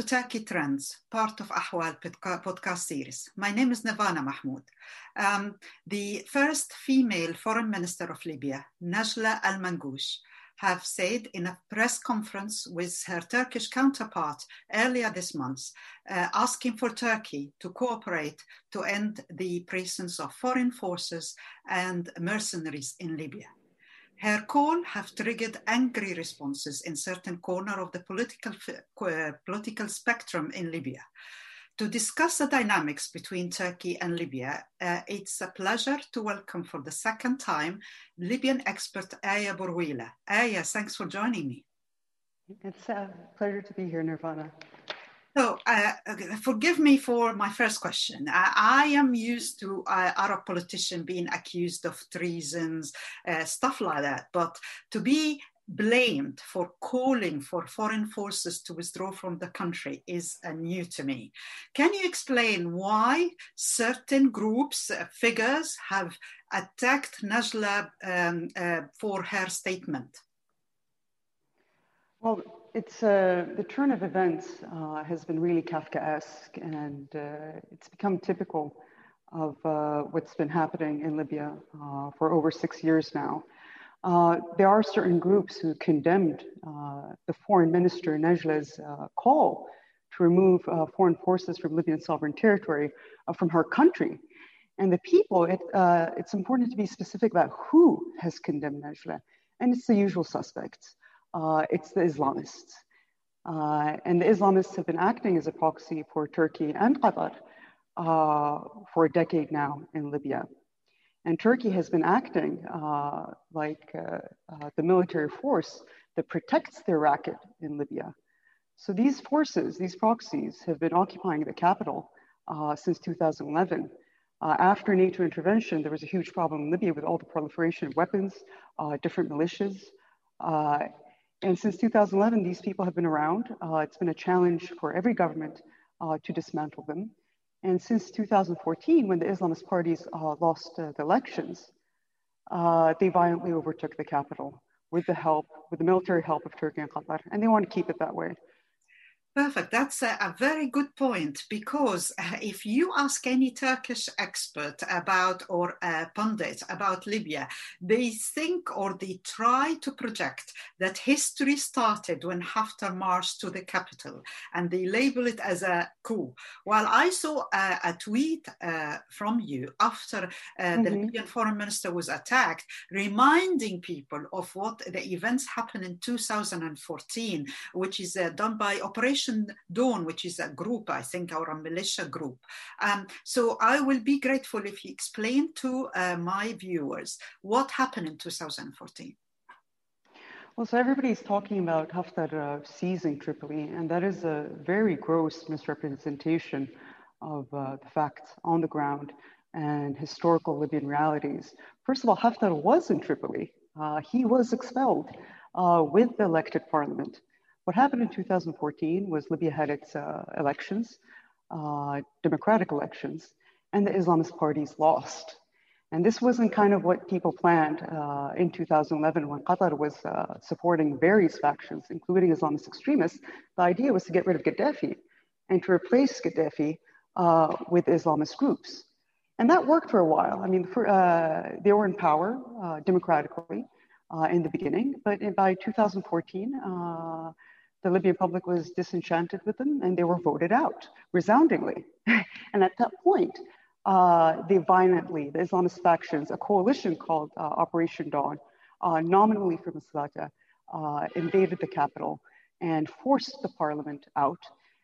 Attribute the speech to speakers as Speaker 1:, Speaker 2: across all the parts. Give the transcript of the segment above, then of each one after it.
Speaker 1: To Turkey Trends, part of Ahval podcast series. My name is Nirvana Mahmoud. Um, the first female foreign minister of Libya, Najla Al Mangoush, have said in a press conference with her Turkish counterpart earlier this month, uh, asking for Turkey to cooperate to end the presence of foreign forces and mercenaries in Libya. Her call have triggered angry responses in certain corner of the political, uh, political spectrum in Libya. To discuss the dynamics between Turkey and Libya, uh, it's a pleasure to welcome for the second time Libyan expert Aya Burweila. Aya, thanks for joining me.
Speaker 2: It's a pleasure to be here, Nirvana.
Speaker 1: So, uh, forgive me for my first question. I, I am used to uh, Arab politicians being accused of treasons, uh, stuff like that. But to be blamed for calling for foreign forces to withdraw from the country is uh, new to me. Can you explain why certain groups, uh, figures, have attacked Najla um, uh, for her statement?
Speaker 2: Well, it's uh, the turn of events uh, has been really Kafkaesque, and uh, it's become typical of uh, what's been happening in Libya uh, for over six years now. Uh, there are certain groups who condemned the foreign minister Najla's call to remove foreign forces from Libyan sovereign territory from her country. And the people, it, it's important to be specific about who has condemned Najla, and it's the usual suspects uh, it's the Islamists. Uh, and the Islamists have been acting as a proxy for Turkey and Qatar uh, for a decade now in Libya. And Turkey has been acting uh, like uh, uh, the military force that protects their racket in Libya. So these forces, these proxies, have been occupying the capital since 2011. Uh, after NATO intervention, there was a huge problem in Libya with all the proliferation of weapons, uh, different militias, uh, and since 2011, these people have been around. Uh, it's been a challenge for every government uh, to dismantle them. And since 2014, when the Islamist parties uh, lost uh, the elections, uh, they violently overtook the capital with the help, with the military help of Turkey and Qatar. And they want to keep it that way.
Speaker 1: Perfect. That's a, a, very good point because uh, if you ask any Turkish expert about or uh, pundit about Libya, they think or they try to project that history started when Haftar marched to the capital and they label it as a coup. While I saw a, a tweet uh, from you after mm-hmm. the Libyan foreign minister was attacked, reminding people of what the events happened in 2014, which is uh, done by Operation Operation Dawn, which is a group, I think, or a militia group. Um, so I will be grateful if you explain to uh, my viewers what happened in 2014.
Speaker 2: Well, so everybody's talking about Haftar uh, seizing Tripoli, and that is a very gross misrepresentation of uh, the facts on the ground and historical Libyan realities. First of all, Haftar was in Tripoli. Uh, he was expelled uh, with the elected parliament. What happened in 2014 was Libya had its uh, elections, uh, democratic elections, and the Islamist parties lost. And this wasn't kind of what people planned uh, in 2011 when Qatar was uh, supporting various factions, including Islamist extremists. The idea was to get rid of Gaddafi and to replace Gaddafi uh, with Islamist groups. And that worked for a while. I mean, for, uh, they were in power democratically in the beginning, but by 2014, the Libyan public was disenchanted with them and they were voted out resoundingly. and at that point, uh, they violently, the Islamist factions, a coalition called uh, Operation Dawn, uh, nominally from Misrata, uh, invaded the capital and forced the parliament out.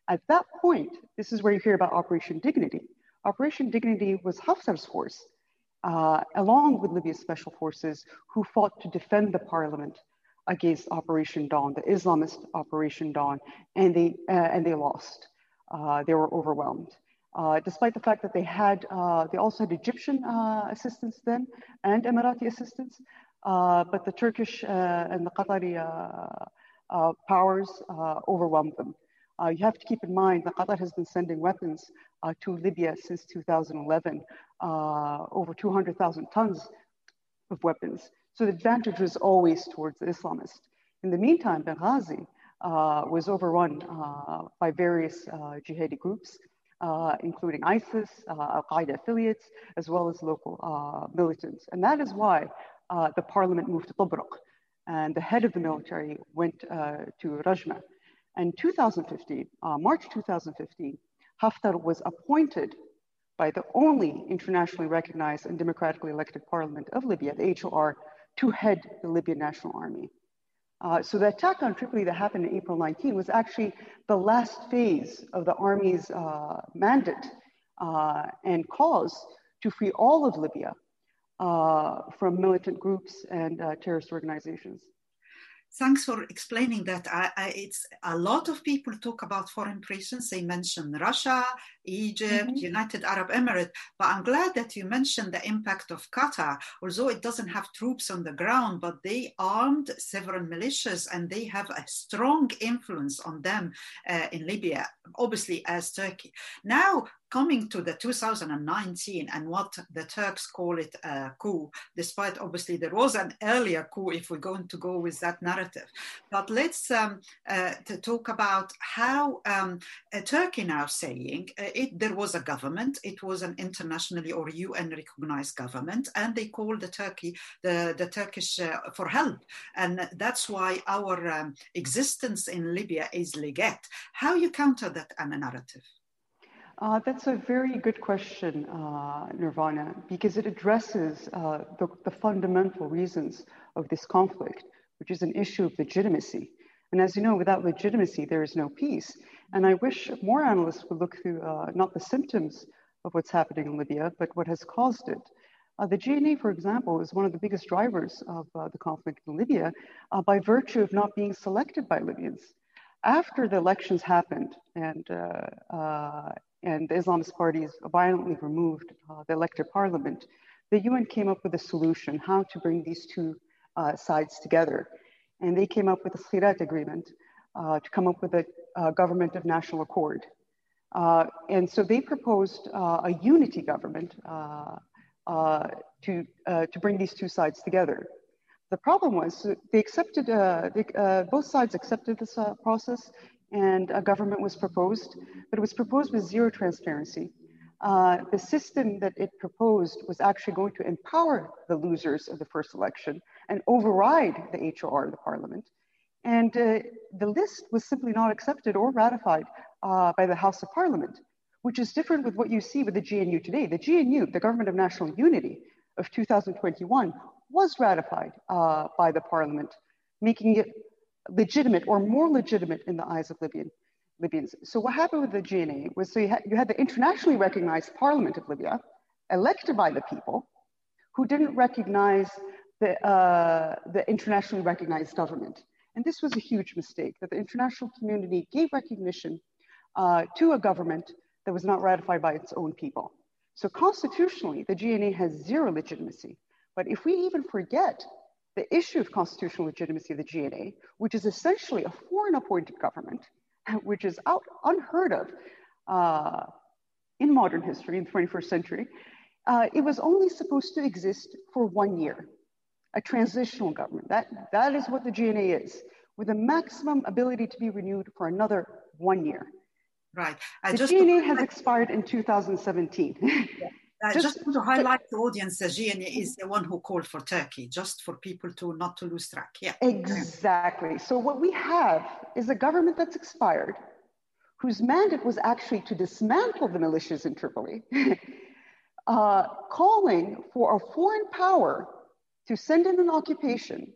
Speaker 2: At that point, this is where you hear about Operation Dignity. Operation Dignity was Haftar's force, uh, along with Libya's special forces, who fought to defend the parliament against Operation Dawn, the Islamist Operation Dawn, and they, uh, and they lost. Uh, they were overwhelmed. Uh, despite the fact that they had, uh, they also had Egyptian uh, assistance then and Emirati assistance, uh, but the Turkish and the Qatari powers overwhelmed them. you have to keep in mind that Qatar has been sending weapons to Libya since 2011, over 200,000 tons of weapons. So the advantage was always towards the Islamists. In the meantime, Benghazi, uh, was overrun uh, by various uh, jihadi groups, including ISIS, Al Qaeda affiliates, as well as local militants. And that is why the parliament moved to Tobruk, and the head of the military went to Rajma. And 2015, March 2015, Haftar was appointed by the only internationally recognized and democratically elected parliament of Libya, the HOR, to head the Libyan National Army. Uh, so the attack on Tripoli that happened in April 19 was actually the last phase of the army's uh, mandate uh, and cause to free all of Libya uh, from militant groups and uh, terrorist organizations
Speaker 1: thanks for explaining that. I, I, it's a lot of people talk about foreign presence. They mention Russia, Egypt, mm-hmm. United Arab Emirates, but I'm glad that you mentioned the impact of Qatar. Although it doesn't have troops on the ground, but they armed several militias and they have a strong influence on them uh, in Libya, obviously as Turkey. Now, coming to the 2019 and what the Turks call it a coup, despite obviously there was an earlier coup if we're going to go with that narrative. But let's um, uh, to talk about how um, uh, Turkey now saying uh, it, there was a government, it was an internationally or UN recognized government, and they called the Turkey the, the Turkish uh, for help, and that's why our um, existence in Libya is legat. How you counter that narrative?
Speaker 2: Uh, that's a very good question, uh, Nirvana, because it addresses uh, the, the, fundamental reasons of this conflict, which is an issue of legitimacy. And as you know, without legitimacy, there is no peace. And I wish more analysts would look through uh, not the symptoms of what's happening in Libya, but what has caused it. Uh, the GNA, for example, is one of the biggest drivers of uh, the conflict in Libya by virtue of not being selected by Libyans after the elections happened and uh, uh, and the Islamist parties violently removed uh, the elected parliament, the UN came up with a solution how to bring these two uh, sides together. And they came up with a Skhirat agreement uh, to come up with a, a, government of national accord. Uh, and so they proposed uh, a unity government uh, to, to bring these two sides together. The problem was they accepted, they, both sides accepted this process and a government was proposed, but it was proposed with zero transparency. Uh, the system that it proposed was actually going to empower the losers of the first election and override the HOR, of the parliament. And uh, the list was simply not accepted or ratified uh, by the House of Parliament, which is different with what you see with the GNU today. The GNU, the Government of National Unity of 2021, was ratified uh, by the parliament, making it legitimate or more legitimate in the eyes of Libyan, Libyans. So what happened with the GNA was so you had, you had the internationally recognized parliament of Libya, elected by the people, who didn't recognize the, uh, the internationally recognized government. And this was a huge mistake that the international community gave recognition uh, to a government that was not ratified by its own people. So constitutionally, the GNA has zero legitimacy. But if we even forget the issue of constitutional legitimacy of the GNA, which is essentially a foreign appointed government, which is out, unheard of uh, in modern history in the 21st century, uh, it was only supposed to exist for one year, a transitional government. That, that is what the GNA is, with a maximum ability to be renewed for another one year.
Speaker 1: Right.
Speaker 2: I the GNA has expired in 2017.
Speaker 1: Yeah. I just, just, to highlight the audience that is the one who called for Turkey, just for people to not to lose track. Yeah.
Speaker 2: Exactly. So what we have is a government that's expired, whose mandate was actually to dismantle the militias in Tripoli, uh, calling for a foreign power to send in an occupation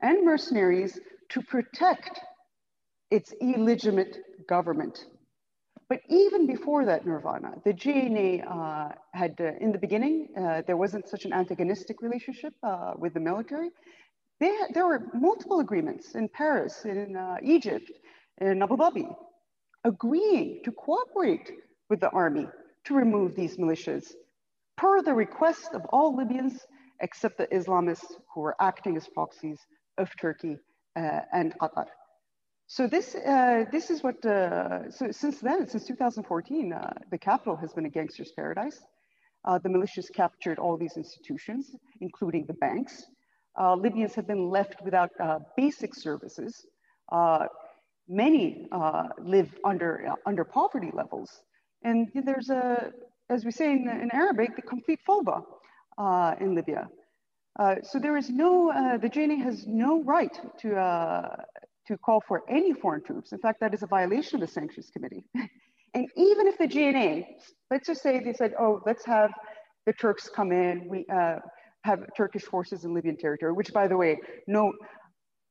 Speaker 2: and mercenaries to protect its illegitimate government. But even before that nirvana, the GNA uh, had, uh, in the beginning, uh, there wasn't such an antagonistic relationship uh, with the military. Had, there were multiple agreements in Paris, in uh, Egypt, in Abu Dhabi, agreeing to cooperate with the army to remove these militias per the request of all Libyans except the Islamists who were acting as proxies of Turkey uh, and Qatar. So this uh, this is what uh, so since then since 2014 uh, the capital has been a gangster's paradise. Uh, the militias captured all these institutions, including the banks. Uh, Libyans have been left without uh, basic services. many live under, under poverty levels. And there's a, as we say in, in Arabic, the complete uh, in Libya. So there is no, the GNA has no right to, to call for any foreign troops. In fact, that is a violation of the Sanctions Committee. and even if the GNA, let's just say they said, oh, let's have the Turks come in, we have Turkish forces in Libyan territory, which by the way, no,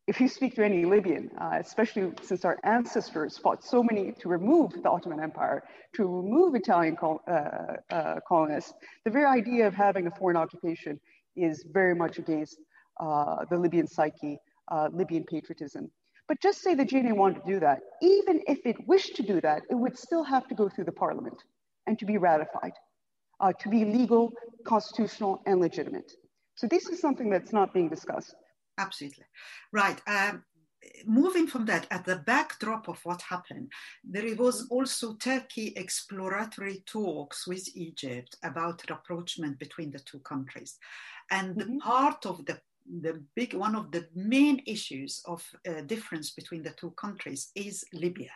Speaker 2: if you speak to any Libyan, uh, especially since our ancestors fought so many to remove the Ottoman Empire, to remove Italian col uh, uh, colonists, the very idea of having a foreign occupation is very much against uh, the Libyan psyche, uh, Libyan patriotism. But just say the GNA wanted to do that. Even if it wished to do that, it would still have to go through the parliament and to be ratified, uh, to be legal, constitutional, and legitimate. So this is something that's not being discussed
Speaker 1: absolutely. Right. Um, moving from that, at the backdrop of what happened, there was also Turkey exploratory talks with Egypt about rapprochement between the two countries. And mm-hmm. part of the the big one of the main issues of uh, difference between the two countries is Libya.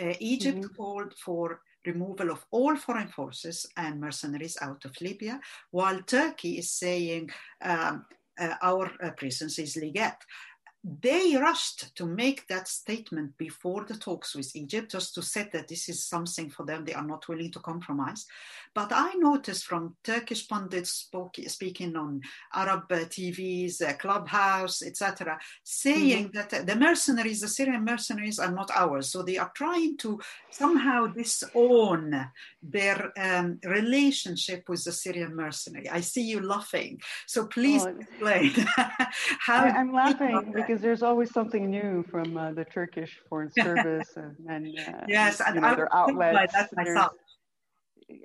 Speaker 1: Uh, Egypt mm-hmm. called for removal of all foreign forces and mercenaries out of Libya, while Turkey is saying um, uh, our uh, presence is legal they rushed to make that statement before the talks with Egypt, just to say that this is something for them they are not willing to compromise. But I noticed from Turkish pundits spoke, speaking on Arab TVs, uh, Clubhouse, etc., saying mm-hmm. that the mercenaries, the Syrian mercenaries, are not ours. So they are trying to somehow disown their um, relationship with the Syrian mercenary. I see you laughing. So please oh, explain
Speaker 2: how. I, am laughing because because there's always something new from uh, the Turkish Foreign Service and, and uh,
Speaker 1: yes, you know,
Speaker 2: their outlets.
Speaker 1: myself.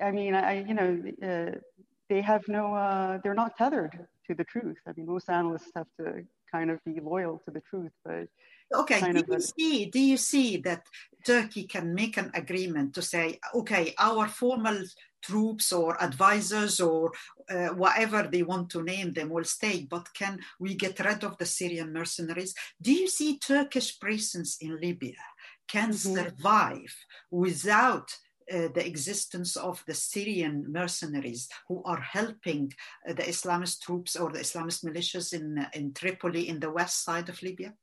Speaker 2: I mean, I you know uh, they have no, uh, they're not tethered to the truth. I mean, most analysts have to kind of be loyal to the truth, but
Speaker 1: okay do you see do you see that turkey can make an agreement to say okay our formal troops or advisors or uh, whatever they want to name them will stay, but can we get rid of the Syrian mercenaries? Do you see Turkish presence in Libya can mm-hmm. survive without uh, the existence of the Syrian mercenaries who are helping uh, the Islamist troops or the Islamist militias in, in Tripoli in the west side of Libya?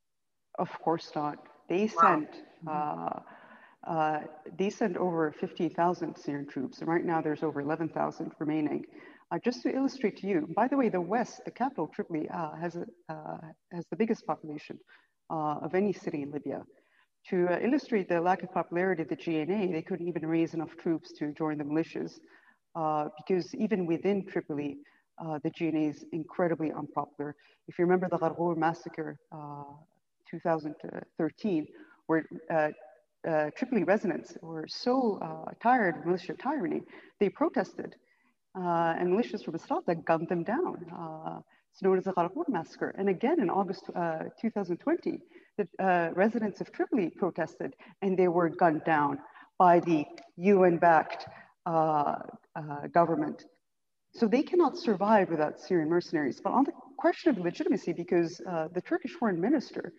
Speaker 2: Of course not. They wow. sent mm-hmm. Uh, they sent over 50,000 Syrian troops, and right now there's over 11,000 remaining. Uh, just to illustrate to you, by the way, the West, the capital Tripoli, uh, has, a, uh, has the biggest population uh, of any city in Libya. To uh, illustrate the lack of popularity of the GNA, they couldn't even raise enough troops to join the militias, because even within Tripoli, the GNA is incredibly unpopular. If you remember the Ghargour massacre, 2013, where uh, Tripoli residents were so uh, tired of militia tyranny, they protested. Uh, and militias from Misrata gunned them down. Uh, it's known as the Ghargour massacre. And again, in August uh, 2020, the uh, residents of Tripoli protested and they were gunned down by the UN-backed government. So they cannot survive without Syrian mercenaries. But on the question of legitimacy, because the Turkish foreign minister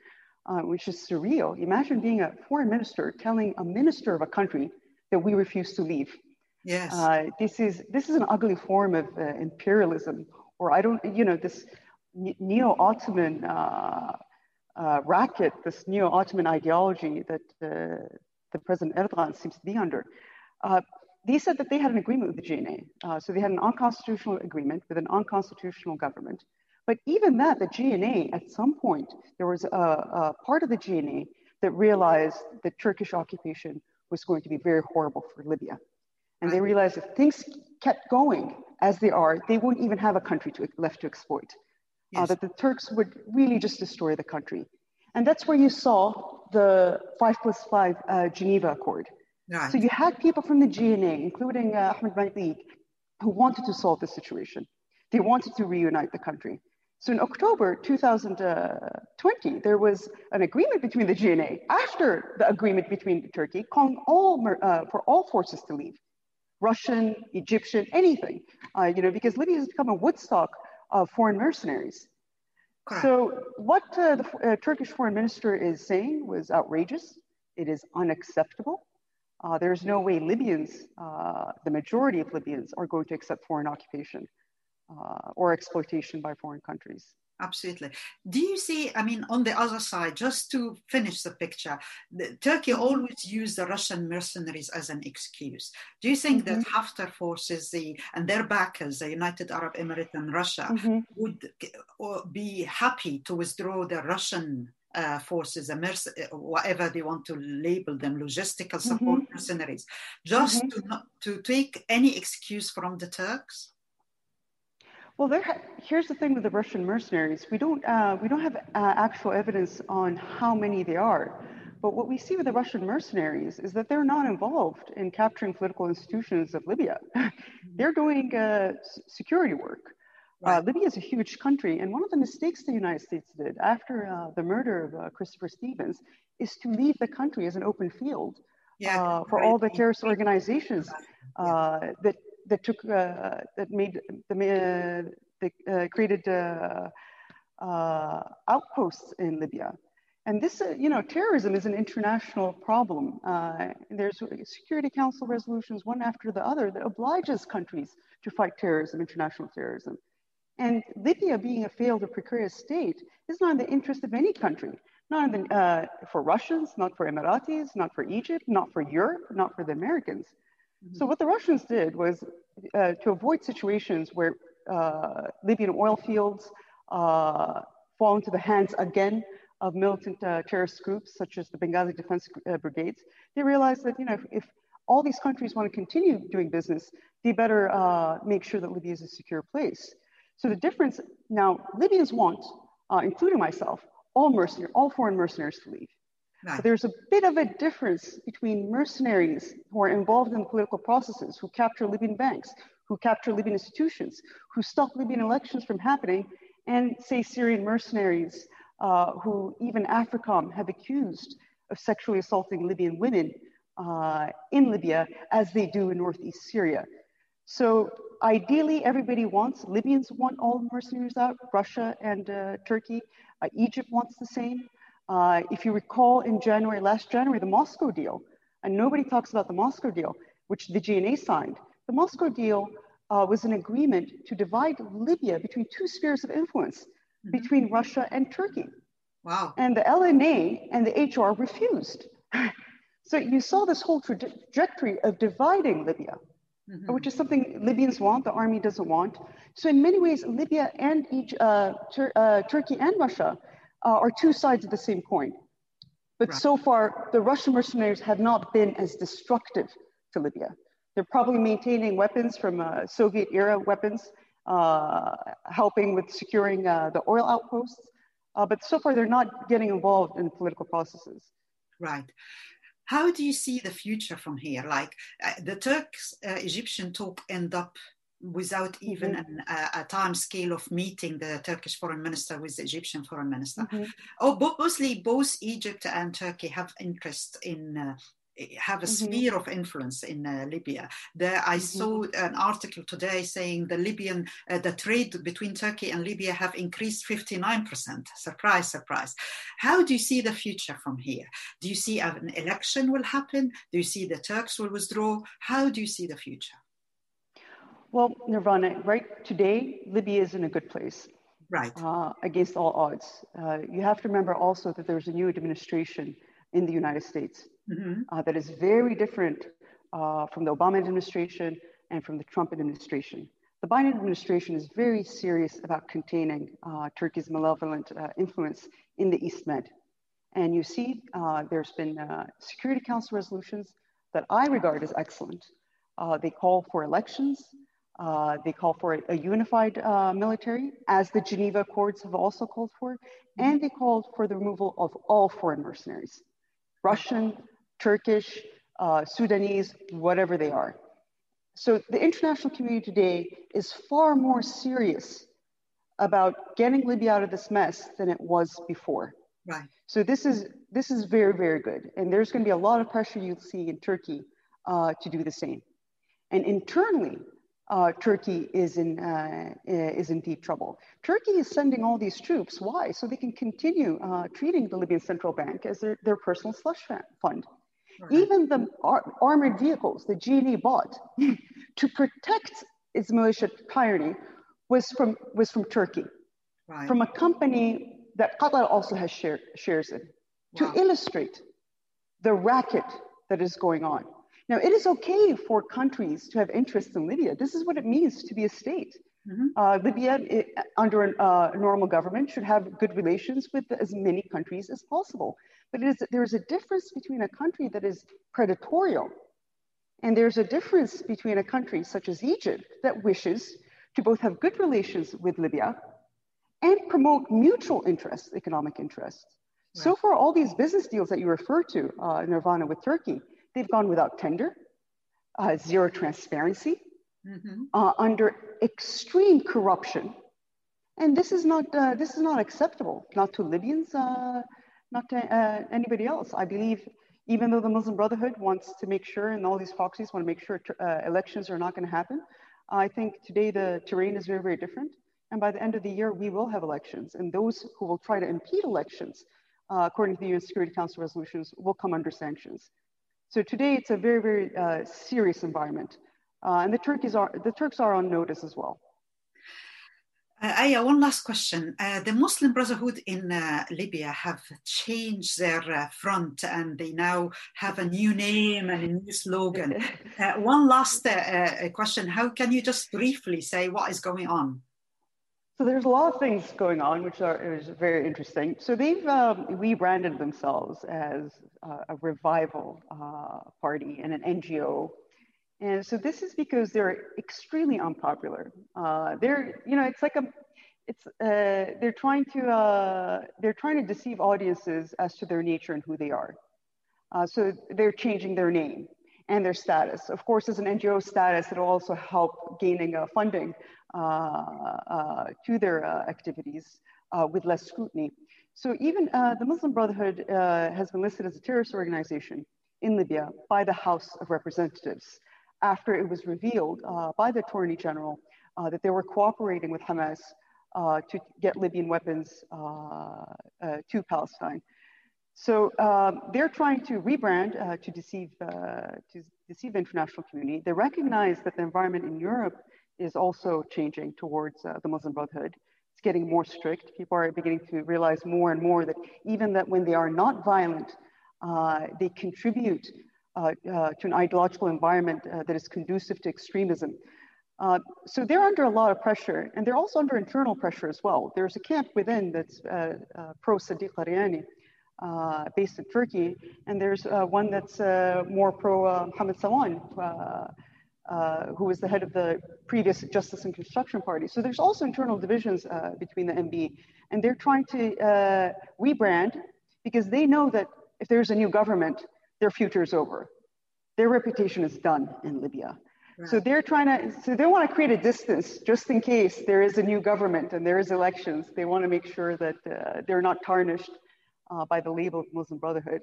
Speaker 2: uh, which is surreal. Imagine being a foreign minister telling a minister of a country that we refuse to leave.
Speaker 1: Yes. Uh,
Speaker 2: this is this is an ugly form of uh, imperialism, or I don't, you know, this neo-Ottoman uh, uh, racket, this neo-Ottoman ideology that uh, the President Erdogan seems to be under. they said that they had an agreement with the GNA, so they had an unconstitutional agreement with an unconstitutional government but even that, the GNA, at some point, there was a, a part of the GNA that realized that Turkish occupation was going to be very horrible for Libya. And they realized if things kept going as they are, they wouldn't even have a country to, left to exploit. Uh, yes. Uh, that the Turks would really just destroy the country. And that's where you saw the five plus five uh, Geneva Accord. Right. So you had people from the GNA, including uh, Ahmed Malik, who wanted to solve the situation. They wanted to reunite the country. So in October 2020, there was an agreement between the GNA after the agreement between Turkey, calling all uh, for all forces to leave, Russian, Egyptian, anything, uh, you know, because Libya has become a Woodstock of foreign mercenaries. So what uh, the uh, Turkish foreign minister is saying was outrageous. It is unacceptable. Uh, there's no way Libyans, uh, the majority of Libyans, are going to accept foreign occupation uh, or exploitation by foreign countries.
Speaker 1: Absolutely. Do you see, I mean, on the other side, just to finish the picture, the, Turkey always used the Russian mercenaries as an excuse. Do you think mm-hmm. that Haftar forces the, and their backers, the United Arab Emirates and Russia, mm-hmm. would be happy to withdraw the Russian uh, forces, merc- whatever they want to label them, logistical support mm-hmm. mercenaries, just mm-hmm. to, not, to take any excuse from the Turks?
Speaker 2: Well, there, here's the thing with the Russian mercenaries. We don't, uh, we don't have uh, actual evidence on how many they are. But what we see with the Russian mercenaries is that they're not involved in capturing political institutions of Libya. they're doing uh, security work. Uh, right. Libya is a huge country, and one of the mistakes the United States did after uh, the murder of uh, Christopher Stevens is to leave the country as an open field yeah, for right. all the terrorist organizations yeah. that that took uh, that made the uh, they uh, created outposts in Libya. And this, uh, you know, terrorism is an international problem. Uh, there's Security Council resolutions, one after the other, that obliges countries to fight terrorism, international terrorism. And Libya, being a failed or precarious state, is not in the interest of any country. Not the, uh, for Russians, not for Emiratis, not for Egypt, not for Europe, not for the Americans. So what the Russians did was uh, to avoid situations where uh, Libyan oil fields uh, fall into the hands again of militant uh, terrorist groups such as the Benghazi Defense uh, Brigades, they realized that you know if, if, all these countries want to continue doing business, they better uh, make sure that Libya is a secure place. So the difference now, Libyans want, including myself, all mercenaries, all foreign mercenaries to leave. Right. there's a bit of a difference between mercenaries who are involved in political processes, who capture Libyan banks, who capture Libyan institutions, who stop Libyan elections from happening, and say Syrian mercenaries uh, who even AFRICOM have accused of sexually assaulting Libyan women uh, in Libya as they do in Northeast Syria. So ideally, everybody wants, Libyans want all mercenaries out, Russia and uh, Turkey. Uh, Egypt wants the same. Uh, if you recall in January, last January, the Moscow deal, and nobody talks about the Moscow deal, which the GNA signed. The Moscow deal uh, was an agreement to divide Libya between two spheres of influence, mm-hmm. between Russia and Turkey.
Speaker 1: Wow.
Speaker 2: And the LNA and the HR refused. so you saw this whole trajectory of dividing Libya, mm-hmm. which is something Libyans want, the army doesn't want. So in many ways, Libya and each, uh, Tur- uh, Turkey and Russia uh, are two sides of the same coin. But right. so far, the Russian mercenaries have not been as destructive to Libya. They're probably maintaining weapons from uh, Soviet era weapons, uh, helping with securing uh, the oil outposts. Uh, but so far, they're not getting involved in political processes.
Speaker 1: Right. How do you see the future from here? Like uh, the Turks Egyptian talk end up without even mm-hmm. an, a, a, time scale of meeting the Turkish foreign minister with the Egyptian foreign minister. Mm-hmm. Oh, mostly both Egypt and Turkey have interest in. Uh, have a mm-hmm. sphere of influence in uh, Libya. There, I mm-hmm. saw an article today saying the Libyan, uh, the trade between Turkey and Libya have increased 59%. Surprise, surprise. How do you see the future from here? Do you see an election will happen? Do you see the Turks will withdraw? How do you see the future?
Speaker 2: Well, Nirvana, right today, Libya is in a good place.
Speaker 1: Right.
Speaker 2: Uh, against all odds. Uh, you have to remember also that there's a new administration in the United States mm-hmm. uh, that is very different uh, from the Obama administration and from the Trump administration. The Biden administration is very serious about containing uh, Turkey's malevolent uh, influence in the East Med. And you see, there's been Security Council resolutions that I regard as excellent. they call for elections, uh, they call for a, unified uh, military, as the Geneva Accords have also called for, and they called for the removal of all foreign mercenaries Russian, Turkish, uh, Sudanese, whatever they are. So the international community today is far more serious about getting Libya out of this mess than it was before.
Speaker 1: Right.
Speaker 2: So this is this is very very good, and there's going to be a lot of pressure you'll see in Turkey uh, to do the same. And internally, uh, Turkey is in, uh, is in deep trouble. Turkey is sending all these troops. Why? So they can continue uh, treating the Libyan central bank as their, their personal slush fund. Even the ar- armored vehicles the GNA bought to protect its militia tyranny was from, was from Turkey, right. from a company that Qatar also has share, shares in, wow. to illustrate the racket that is going on. Now, it is okay for countries to have interests in Libya. This is what it means to be a state. Mm-hmm. Uh, Libya, it, under a uh, normal government, should have good relations with as many countries as possible. But is, there's a difference between a country that is predatorial, and there's a difference between a country such as Egypt that wishes to both have good relations with Libya and promote mutual interests, economic interests. Right. So far, all these business deals that you refer to, uh, Nirvana with Turkey, they've gone without tender, uh, zero transparency, mm-hmm. uh, under extreme corruption. And this is not, uh, this is not acceptable, not to Libyans, uh, not to uh, anybody else. I believe even though the Muslim Brotherhood wants to make sure, and all these proxies want to make sure uh, elections are not going to happen, I think today the terrain is very, very different. And by the end of the year, we will have elections. And those who will try to impede elections, uh, according to the UN Security Council resolutions, will come under sanctions. So today it's a very, very uh, serious environment. Uh, and the Turks, are, the Turks are on notice as well.
Speaker 1: Uh, Aya, one last question. Uh, the Muslim Brotherhood in uh, Libya have changed their uh, front and they now have a new name and a new slogan. Uh, one last uh, question. How can you just briefly say what is going on?
Speaker 2: So there's a lot of things going on, which are is very interesting. So they've um, rebranded themselves as a revival party and an NGO and so this is because they're extremely unpopular. Uh, they're, you know, it's like a, it's, uh, they're trying to, uh, they're trying to deceive audiences as to their nature and who they are. Uh, so they're changing their name and their status. Of course, as an NGO status, it'll also help gaining uh, funding uh, to their activities with less scrutiny. So even the Muslim Brotherhood has been listed as a terrorist organization in Libya by the House of Representatives after it was revealed uh, by the Attorney General uh, that they were cooperating with Hamas uh, to get Libyan weapons uh, uh, to Palestine. So um, they're trying to rebrand uh, to deceive to deceive the international community. They recognize that the environment in Europe is also changing towards the Muslim Brotherhood. It's getting more strict. People are beginning to realize more and more that even that when they are not violent, they contribute uh, uh, to an ideological environment uh, that is conducive to extremism. so they're under a lot of pressure, and they're also under internal pressure as well. There's a camp within that's pro Sadiq Ghariani, uh, based in Turkey, and there's uh, one that's uh, more pro Mohammed Sawan, who was the head of the previous Justice and Construction Party. So there's also internal divisions between the MB, and they're trying to rebrand because they know that if there's a new government, their future is over. Their reputation is done in Libya. Right. So they're trying to, so they want to create a distance just in case there is a new government and there is elections. They want to make sure that uh, they're not tarnished uh, by the label of Muslim Brotherhood.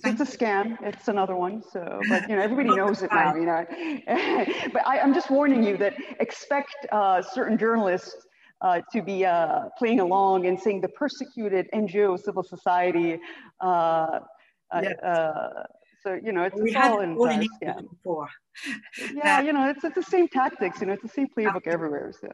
Speaker 2: So it's a scam. It's another one. So, but you know, everybody knows it now. You know, but I, am just warning you that expect uh, certain journalists uh, to be uh, playing along and saying the persecuted NGO civil society uh, yes. Uh, so you know, it's, we all in
Speaker 1: yeah. before.
Speaker 2: yeah, you know, it's, it's the same tactics. You know, it's the same playbook everywhere. So,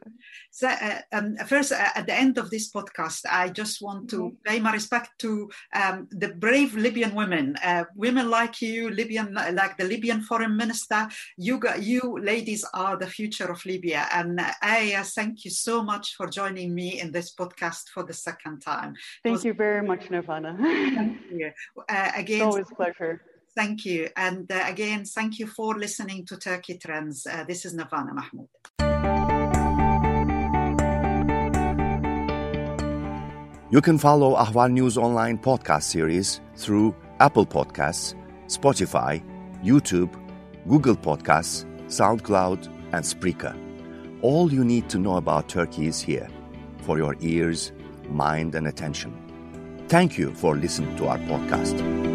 Speaker 1: so uh, um, first, uh, at the end of this podcast, I just want to mm-hmm. pay my respect to um, the brave Libyan women, uh, women like you, Libyan, like the Libyan foreign minister. You, got, you ladies are the future of Libya, and I thank you so much for joining me in this podcast for the second time.
Speaker 2: Thank was, you very much, Nirvana.
Speaker 1: thank you. Uh, again, it's
Speaker 2: always a pleasure.
Speaker 1: Thank you. And uh, again, thank you for listening to Turkey Trends. Uh, this is Nirvana Mahmoud.
Speaker 3: You can follow Ahval News Online podcast series through Apple Podcasts, Spotify, YouTube, Google Podcasts, SoundCloud, and Spreaker. All you need to know about Turkey is here for your ears, mind, and attention. Thank you for listening to our podcast.